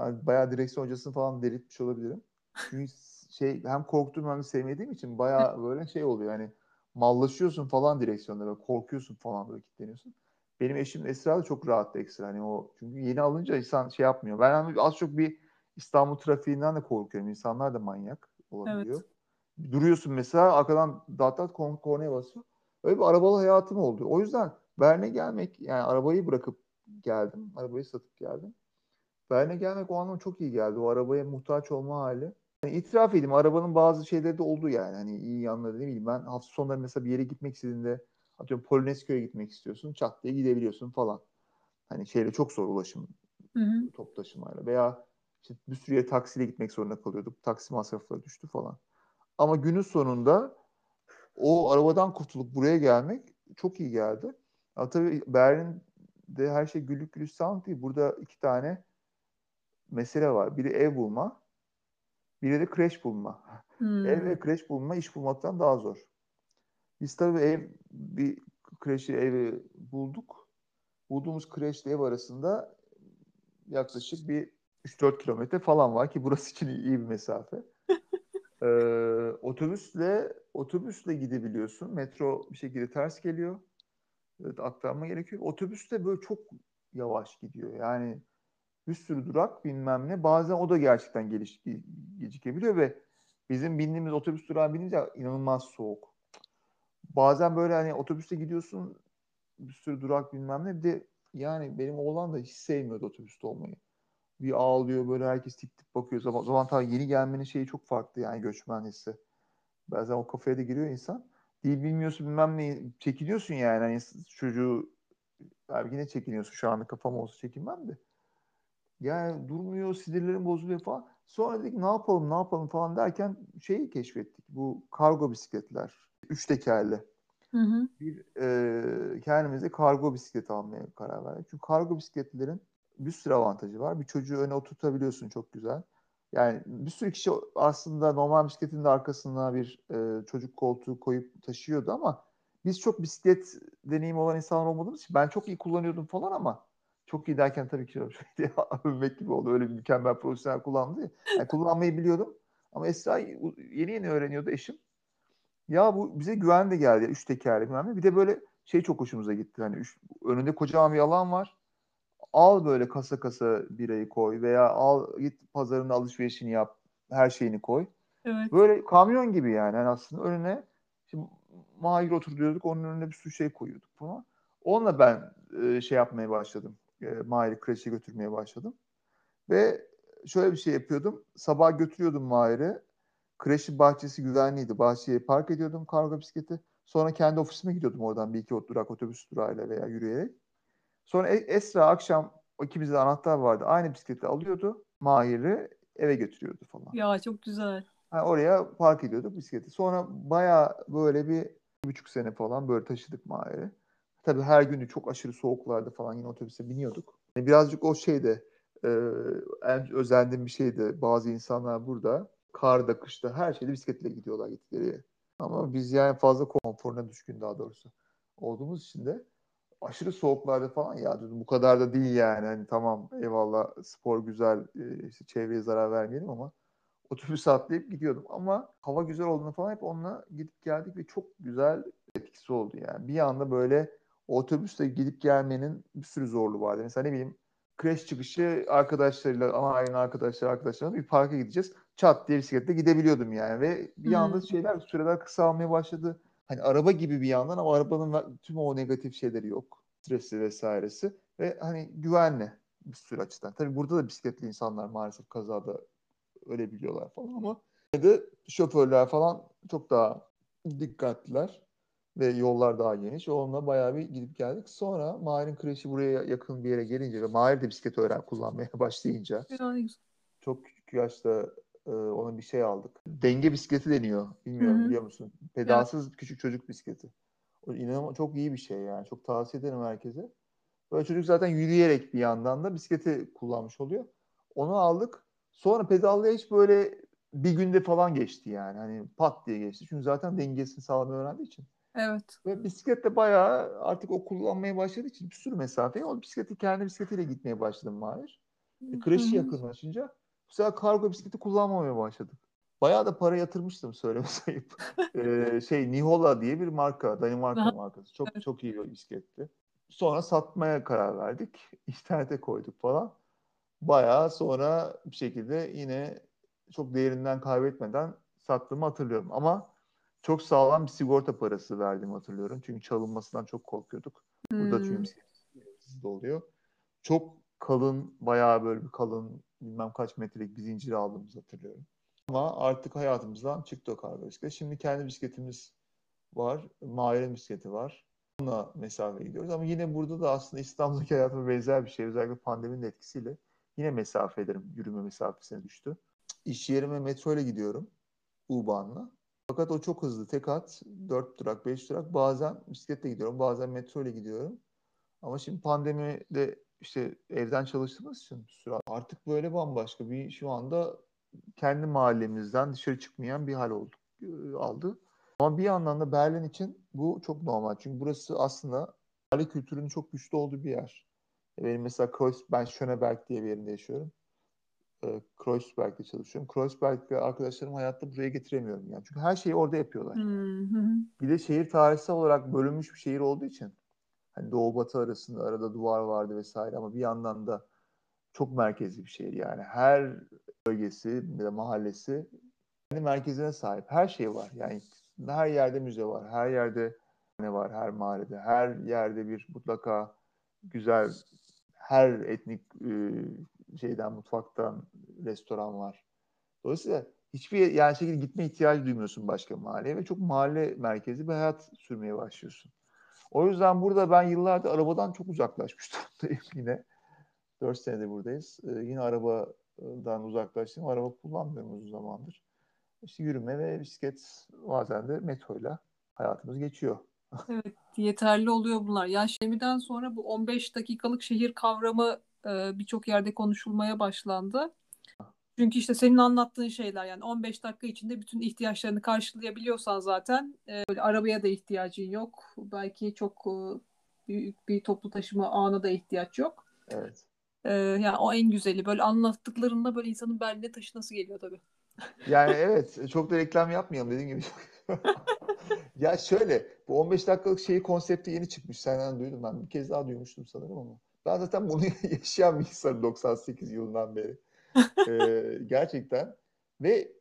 Yani bayağı direksiyon hocasını falan delirtmiş olabilirim. Çünkü şey hem korktuğum hem de sevmediğim için bayağı böyle şey oluyor. Yani mallaşıyorsun falan direksiyonda böyle korkuyorsun falan böyle kilitleniyorsun. Benim eşim Esra da çok rahattı ekstra. Hani o çünkü yeni alınca insan şey yapmıyor. Ben hani az çok bir İstanbul trafiğinden de korkuyorum. İnsanlar da manyak olabiliyor. Duruyorsun mesela arkadan dat dat korn- kornaya basıyor. Öyle bir arabalı hayatım oldu. O yüzden Berne gelmek yani arabayı bırakıp geldim. Arabayı satıp geldim. Berne gelmek o anlamda çok iyi geldi. O arabaya muhtaç olma hali. Yani itiraf edeyim arabanın bazı şeyleri de oldu yani. Hani iyi yanları ne bileyim ben hafta sonları mesela bir yere gitmek istediğinde atıyorum Polonezköy'e gitmek istiyorsun. Çat diye gidebiliyorsun falan. Hani şeyle çok zor ulaşım Hı hı. top taşımayla veya işte bir sürü yere taksiyle gitmek zorunda kalıyorduk. Taksi masrafları düştü falan. Ama günün sonunda o arabadan kurtulup buraya gelmek çok iyi geldi. Ama tabii Berlin'de her şey güllük gülistanlık değil. Burada iki tane mesele var. Biri ev bulma, biri de kreş bulma. Hmm. Ev ve kreş bulma iş bulmaktan daha zor. Biz tabii ev bir kreşi evi bulduk. Bulduğumuz kreşle ev arasında yaklaşık bir 3-4 kilometre falan var ki burası için iyi bir mesafe. ee, otobüsle otobüsle gidebiliyorsun. Metro bir şekilde ters geliyor. Evet, aktarma gerekiyor. Otobüs de böyle çok yavaş gidiyor. Yani bir sürü durak bilmem ne. Bazen o da gerçekten geliş, gecikebiliyor ve bizim bindiğimiz otobüs durağı binince inanılmaz soğuk. Bazen böyle hani otobüste gidiyorsun bir sürü durak bilmem ne. Bir de yani benim oğlan da hiç sevmiyordu otobüste olmayı. Bir ağlıyor böyle herkes tip tip bakıyor. O zaman tabii yeni gelmenin şeyi çok farklı yani göçmen hissi. Bazen o kafaya da giriyor insan. Dil bilmiyorsun bilmem ne çekiniyorsun yani. Hani çocuğu abi yine çekiniyorsun şu anda kafam olsa çekinmem de. Yani durmuyor, sinirlerim bozuluyor falan. Sonra dedik ne yapalım ne yapalım falan derken şeyi keşfettik. Bu kargo bisikletler. Üç tekerli. Hı hı. Bir e, kendimize kargo bisikleti almaya karar verdik. Çünkü kargo bisikletlerin bir sürü avantajı var. Bir çocuğu öne oturtabiliyorsun çok güzel. Yani bir sürü kişi aslında normal bisikletin de arkasına bir e, çocuk koltuğu koyup taşıyordu ama biz çok bisiklet deneyimi olan insanlar olmadığımız için ben çok iyi kullanıyordum falan ama çok iyi derken tabii ki övmek gibi oldu. Öyle bir mükemmel profesyonel kullandı ya. Yani kullanmayı biliyordum. Ama Esra yeni yeni öğreniyordu eşim. Ya bu bize güven de geldi. Üç tekerli bilmem Bir de böyle şey çok hoşumuza gitti. Hani üç, önünde kocaman bir alan var. Al böyle kasa kasa birayı koy veya al git pazarında alışverişini yap. Her şeyini koy. Evet. Böyle kamyon gibi yani. yani aslında önüne şimdi Mahir oturuyorduk. Onun önüne bir sürü şey koyuyorduk falan. Onunla ben e, şey yapmaya başladım. E, Mahir'i kreşe götürmeye başladım. Ve şöyle bir şey yapıyordum. Sabah götürüyordum Mahir'i. Kreşin bahçesi güvenliydi. Bahçeye park ediyordum kargo bisikleti. Sonra kendi ofisime gidiyordum oradan bir iki durak otobüs durağıyla veya yürüyerek. Sonra e, Esra akşam ikimizde anahtar vardı. Aynı bisikleti alıyordu. Mahir'i eve götürüyordu falan. Ya çok güzel. Yani oraya park ediyorduk bisikleti. Sonra baya böyle bir, bir buçuk sene falan böyle taşıdık Mahir'i. Tabii her günü çok aşırı soğuklarda falan yine otobüse biniyorduk. Yani birazcık o şeyde e, en özendiğim bir şeydi. Bazı insanlar burada karda, kışta her şeyde bisikletle gidiyorlar gittikleri Ama biz yani fazla konforuna düşkün daha doğrusu olduğumuz için de aşırı soğuklarda falan ya dedim bu kadar da değil yani. Hani tamam eyvallah spor güzel işte çevreye zarar vermeyelim ama otobüs atlayıp gidiyordum. Ama hava güzel olduğunu falan hep onunla gidip geldik ve çok güzel etkisi oldu yani. Bir anda böyle otobüsle gidip gelmenin bir sürü zorluğu vardı. Mesela ne bileyim kreş çıkışı arkadaşlarıyla ama aynı arkadaşlar arkadaşlarla bir parka gideceğiz. Çat diye bisikletle gidebiliyordum yani ve bir hmm. anda şeyler süreler kısalmaya başladı. Hani araba gibi bir yandan ama arabanın tüm o negatif şeyleri yok. Stresi vesairesi ve hani güvenli bir sürü açıdan. Tabii burada da bisikletli insanlar maalesef kazada ölebiliyorlar falan ama de şoförler falan çok daha dikkatliler ve yollar daha geniş. Onunla bayağı bir gidip geldik. Sonra Mahir'in kreşi buraya yakın bir yere gelince ve Mahir de bisiklet öğren kullanmaya başlayınca çok küçük yaşta e, ona bir şey aldık. Denge bisikleti deniyor. Bilmiyorum Hı-hı. biliyor musun? Pedalsız evet. küçük çocuk bisikleti. O inanılmaz çok iyi bir şey yani. Çok tavsiye ederim herkese. Böyle çocuk zaten yürüyerek bir yandan da bisikleti kullanmış oluyor. Onu aldık. Sonra pedallıya hiç böyle bir günde falan geçti yani. Hani pat diye geçti. Çünkü zaten dengesini sağlamayı öğrendiği için. Evet. Ve bisikletle bayağı artık o kullanmaya başladığı için bir sürü mesafeye o bisikleti kendi bisikletiyle gitmeye başladım Mahir. E, kreşi yakınlaşınca bu sefer kargo bisikleti kullanmamaya başladık. Bayağı da para yatırmıştım söyleme sayıp. ee, şey Nihola diye bir marka, Danimarka markası. Çok evet. çok iyi bir bisikletti. Sonra satmaya karar verdik. İnternete koyduk falan. Bayağı sonra bir şekilde yine çok değerinden kaybetmeden sattığımı hatırlıyorum. Ama çok sağlam bir sigorta parası verdiğimi hatırlıyorum. Çünkü çalınmasından çok korkuyorduk. Hmm. Burada çünkü bisiklet oluyor. Çok kalın, bayağı böyle bir kalın bilmem kaç metrelik bir zincir aldığımızı hatırlıyorum. Ama artık hayatımızdan çıktı o kargo bisiklet. Şimdi kendi bisikletimiz var. Mahir'in bisikleti var. Onunla mesafe gidiyoruz. Ama yine burada da aslında İstanbul'daki hayatıma benzer bir şey. Özellikle pandeminin etkisiyle yine mesafe ederim. Yürüme mesafesine düştü. İş yerime metro ile gidiyorum. U-Bahn'la. Fakat o çok hızlı. Tek at, 4 durak, 5 durak. Bazen bisikletle gidiyorum, bazen metro ile gidiyorum. Ama şimdi pandemide işte evden çalıştığımız için süre artık böyle bambaşka bir şu anda kendi mahallemizden dışarı çıkmayan bir hal oldu, aldı. Ama bir yandan da Berlin için bu çok normal. Çünkü burası aslında mahalle kültürünün çok güçlü olduğu bir yer. Benim mesela Kreuz, ben Schöneberg diye bir yerinde yaşıyorum. Kreuzberg'de çalışıyorum. Kreuzberg'de arkadaşlarım hayatta buraya getiremiyorum yani. Çünkü her şeyi orada yapıyorlar. Hı Bir de şehir tarihsel olarak bölünmüş bir şehir olduğu için hani doğu batı arasında arada duvar vardı vesaire ama bir yandan da çok merkezli bir şehir yani. Her bölgesi ve mahallesi kendi merkezine sahip. Her şey var. Yani her yerde müze var. Her yerde ne var her mahallede. Her yerde bir mutlaka güzel her etnik e, şeyden mutfaktan restoran var. Dolayısıyla hiçbir yani şekilde gitme ihtiyacı duymuyorsun başka mahalleye ve çok mahalle merkezi bir hayat sürmeye başlıyorsun. O yüzden burada ben yıllardır arabadan çok uzaklaşmış durumdayım yine. 4 senedir buradayız. Ee, yine arabadan uzaklaştım. Araba kullanmıyorum uzun zamandır. İşte yürüme ve bisiklet bazen de metroyla hayatımız geçiyor. evet yeterli oluyor bunlar. Yani Şemi'den sonra bu 15 dakikalık şehir kavramı e, birçok yerde konuşulmaya başlandı. Çünkü işte senin anlattığın şeyler yani 15 dakika içinde bütün ihtiyaçlarını karşılayabiliyorsan zaten e, böyle arabaya da ihtiyacın yok. Belki çok e, büyük bir toplu taşıma ağına da ihtiyaç yok. Evet. E, yani o en güzeli. Böyle anlattıklarında böyle insanın beline taşınası geliyor tabii. Yani evet çok da reklam yapmayalım dediğin gibi. ya şöyle bu 15 dakikalık şeyi konsepti yeni çıkmış. Senden duydum ben. Bir kez daha duymuştum sanırım ama. Ben zaten bunu yaşayan bir insanım 98 yılından beri. Ee, gerçekten. Ve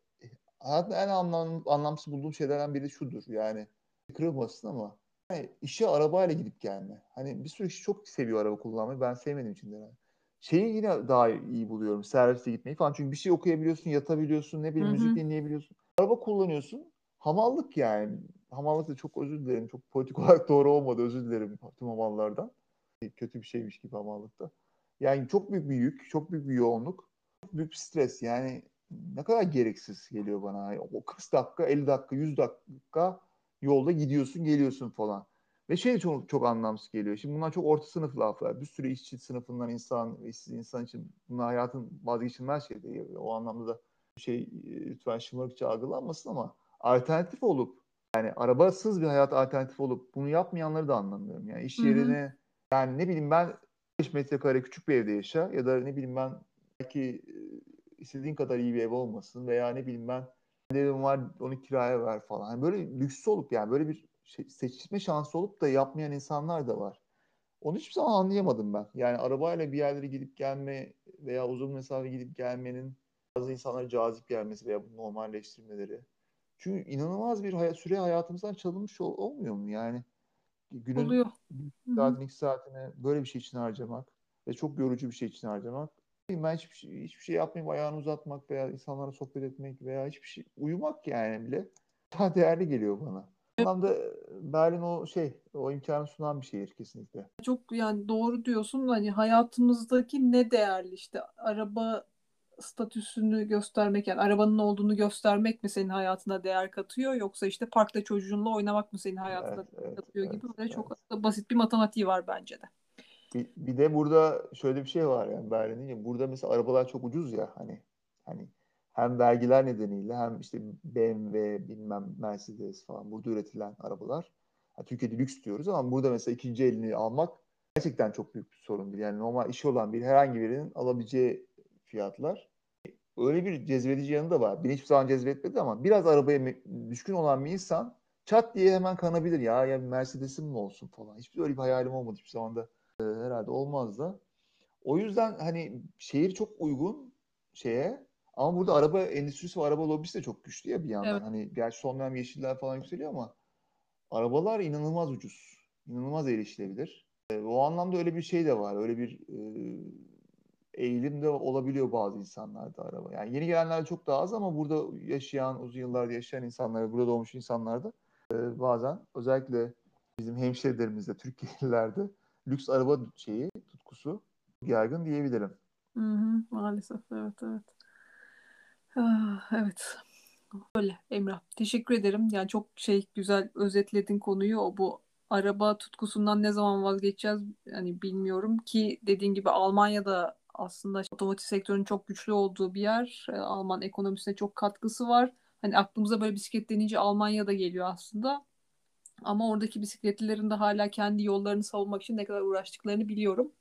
hayatımda en anlam, anlamsız bulduğum şeylerden biri şudur. Yani kırılmasın ama yani işe arabayla gidip gelme. Hani bir sürü kişi çok seviyor araba kullanmayı. Ben sevmediğim için de. Şeyi yine daha iyi buluyorum. Serviste gitmeyi falan. Çünkü bir şey okuyabiliyorsun, yatabiliyorsun, ne bileyim Hı-hı. müzik dinleyebiliyorsun. Araba kullanıyorsun. Hamallık yani. Hamallık da çok özür dilerim. Çok politik olarak doğru olmadı. Özür dilerim tüm hamallardan. Kötü bir şeymiş gibi hamallıkta. Yani çok büyük bir yük, çok büyük bir yoğunluk büyük bir stres. Yani ne kadar gereksiz geliyor bana. O 40 dakika, 50 dakika, 100 dakika yolda gidiyorsun, geliyorsun falan. Ve şey çok, çok anlamsız geliyor. Şimdi bunlar çok orta sınıf laflar. Bir sürü işçi sınıfından insan, işsiz insan için bunlar hayatın vazgeçilmez şey değil. O anlamda da şey lütfen şımarıkça algılanmasın ama alternatif olup yani arabasız bir hayat alternatif olup bunu yapmayanları da anlamıyorum. Yani iş yerine yani ne bileyim ben 5 metrekare küçük bir evde yaşa ya da ne bileyim ben belki istediğin kadar iyi bir ev olmasın veya ne bileyim ben evim var onu kiraya ver falan. Yani böyle lüksü olup yani böyle bir şey, seçme şansı olup da yapmayan insanlar da var. Onu hiçbir zaman anlayamadım ben. Yani arabayla bir yerlere gidip gelme veya uzun mesafe gidip gelmenin bazı insanlara cazip gelmesi veya bunu normalleştirmeleri. Çünkü inanılmaz bir hayat, süre hayatımızdan çalınmış ol, olmuyor mu? Yani günün Oluyor. saatini, iki saatini böyle bir şey için harcamak ve çok yorucu bir şey için harcamak ben hiçbir şey, hiçbir şey yapmayayım ayağını uzatmak veya insanlara sohbet etmek veya hiçbir şey uyumak yani bile daha değerli geliyor bana. anlamda Berlin o şey o imkanı sunan bir şehir kesinlikle. Çok yani doğru diyorsun hani hayatımızdaki ne değerli işte araba statüsünü göstermek yani arabanın olduğunu göstermek mi senin hayatına değer katıyor yoksa işte parkta çocuğunla oynamak mı senin hayatına evet, değer katıyor evet, gibi böyle evet. çok basit bir matematiği var bence de. Bir, bir de burada şöyle bir şey var yani Berlin'in. Burada mesela arabalar çok ucuz ya hani hani hem vergiler nedeniyle hem işte BMW bilmem Mercedes falan burada üretilen arabalar. Yani Türkiye'de lüks diyoruz ama burada mesela ikinci elini almak gerçekten çok büyük bir sorun değil. Yani normal işi olan bir herhangi birinin alabileceği fiyatlar. Öyle bir cezbedici yanı da var. Beni hiçbir zaman cezbetmedi ama biraz arabaya düşkün olan bir insan çat diye hemen kanabilir ya. Ya Mercedes'im mi olsun falan. Hiçbir öyle bir hayalim olmadı hiçbir zaman da e, herhalde olmaz da. O yüzden hani şehir çok uygun şeye ama burada araba endüstrisi ve araba lobisi de çok güçlü ya bir yandan. Evet. Hani gerçi son dönem yeşiller falan yükseliyor ama arabalar inanılmaz ucuz. İnanılmaz erişilebilir. E, o anlamda öyle bir şey de var. Öyle bir e, eğilim de olabiliyor bazı insanlarda araba. Yani yeni gelenler çok daha az ama burada yaşayan, uzun yıllar yaşayan insanlar, burada doğmuş insanlar da e, bazen özellikle bizim hemşehrilerimizde, Türkiye'lilerde lüks araba şeyi tutkusu yaygın diyebilirim. Hı hı, maalesef evet evet. Ah, evet. Öyle Emrah. Teşekkür ederim. Yani çok şey güzel özetledin konuyu. O bu araba tutkusundan ne zaman vazgeçeceğiz yani bilmiyorum ki dediğin gibi Almanya'da aslında otomotiv sektörünün çok güçlü olduğu bir yer. E, Alman ekonomisine çok katkısı var. Hani aklımıza böyle bisiklet denince Almanya'da geliyor aslında. Ama oradaki bisikletlilerin de hala kendi yollarını savunmak için ne kadar uğraştıklarını biliyorum.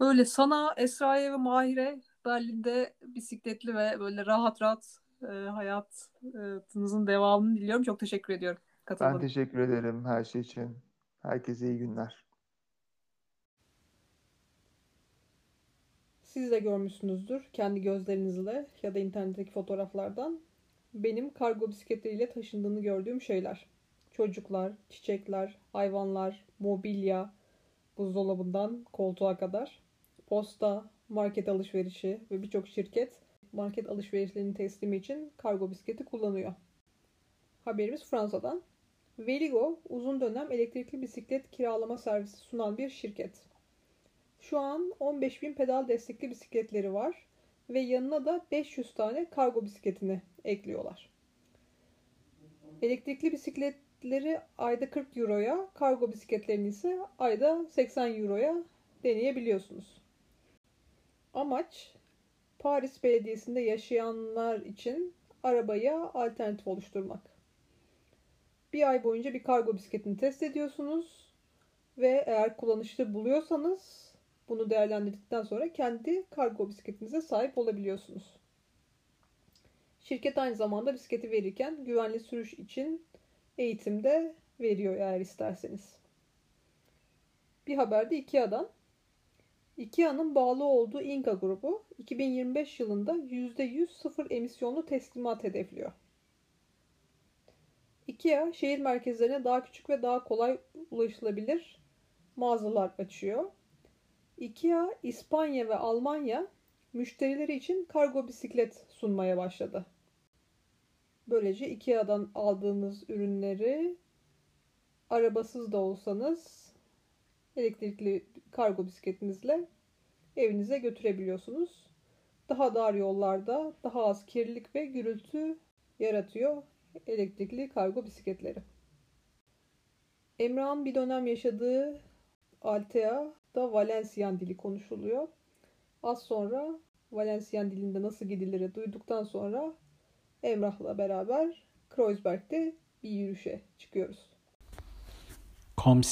Böyle sana, Esra'ya ve Mahir'e Berlin'de bisikletli ve böyle rahat rahat e, hayatınızın devamını diliyorum. Çok teşekkür ediyorum. Ben teşekkür ederim her şey için. Herkese iyi günler. Siz de görmüşsünüzdür kendi gözlerinizle ya da internetteki fotoğraflardan. Benim kargo bisikletleriyle taşındığını gördüğüm şeyler. Çocuklar, çiçekler, hayvanlar, mobilya, buzdolabından koltuğa kadar, posta, market alışverişi ve birçok şirket market alışverişlerinin teslimi için kargo bisikleti kullanıyor. Haberimiz Fransa'dan. Veligo uzun dönem elektrikli bisiklet kiralama servisi sunan bir şirket. Şu an 15.000 pedal destekli bisikletleri var ve yanına da 500 tane kargo bisikletini ekliyorlar. Elektrikli bisikletleri ayda 40 euroya, kargo bisikletlerini ise ayda 80 euroya deneyebiliyorsunuz. Amaç Paris Belediyesi'nde yaşayanlar için arabaya alternatif oluşturmak. Bir ay boyunca bir kargo bisikletini test ediyorsunuz ve eğer kullanışlı buluyorsanız bunu değerlendirdikten sonra kendi kargo bisikletinize sahip olabiliyorsunuz. Şirket aynı zamanda bisikleti verirken güvenli sürüş için eğitim de veriyor eğer isterseniz. Bir haberde Ikea'dan. Ikea'nın bağlı olduğu Inka grubu 2025 yılında %100 sıfır emisyonlu teslimat hedefliyor. Ikea şehir merkezlerine daha küçük ve daha kolay ulaşılabilir mağazalar açıyor. Ikea, İspanya ve Almanya müşterileri için kargo bisiklet sunmaya başladı. Böylece Ikea'dan aldığınız ürünleri arabasız da olsanız elektrikli kargo bisikletinizle evinize götürebiliyorsunuz. Daha dar yollarda daha az kirlilik ve gürültü yaratıyor elektrikli kargo bisikletleri. Emrah'ın bir dönem yaşadığı Altea'da Valencian dili konuşuluyor. Az sonra Valencian dilinde nasıl gidilir duyduktan sonra Emrah'la beraber Kreuzberg'de bir yürüyüşe çıkıyoruz. Comme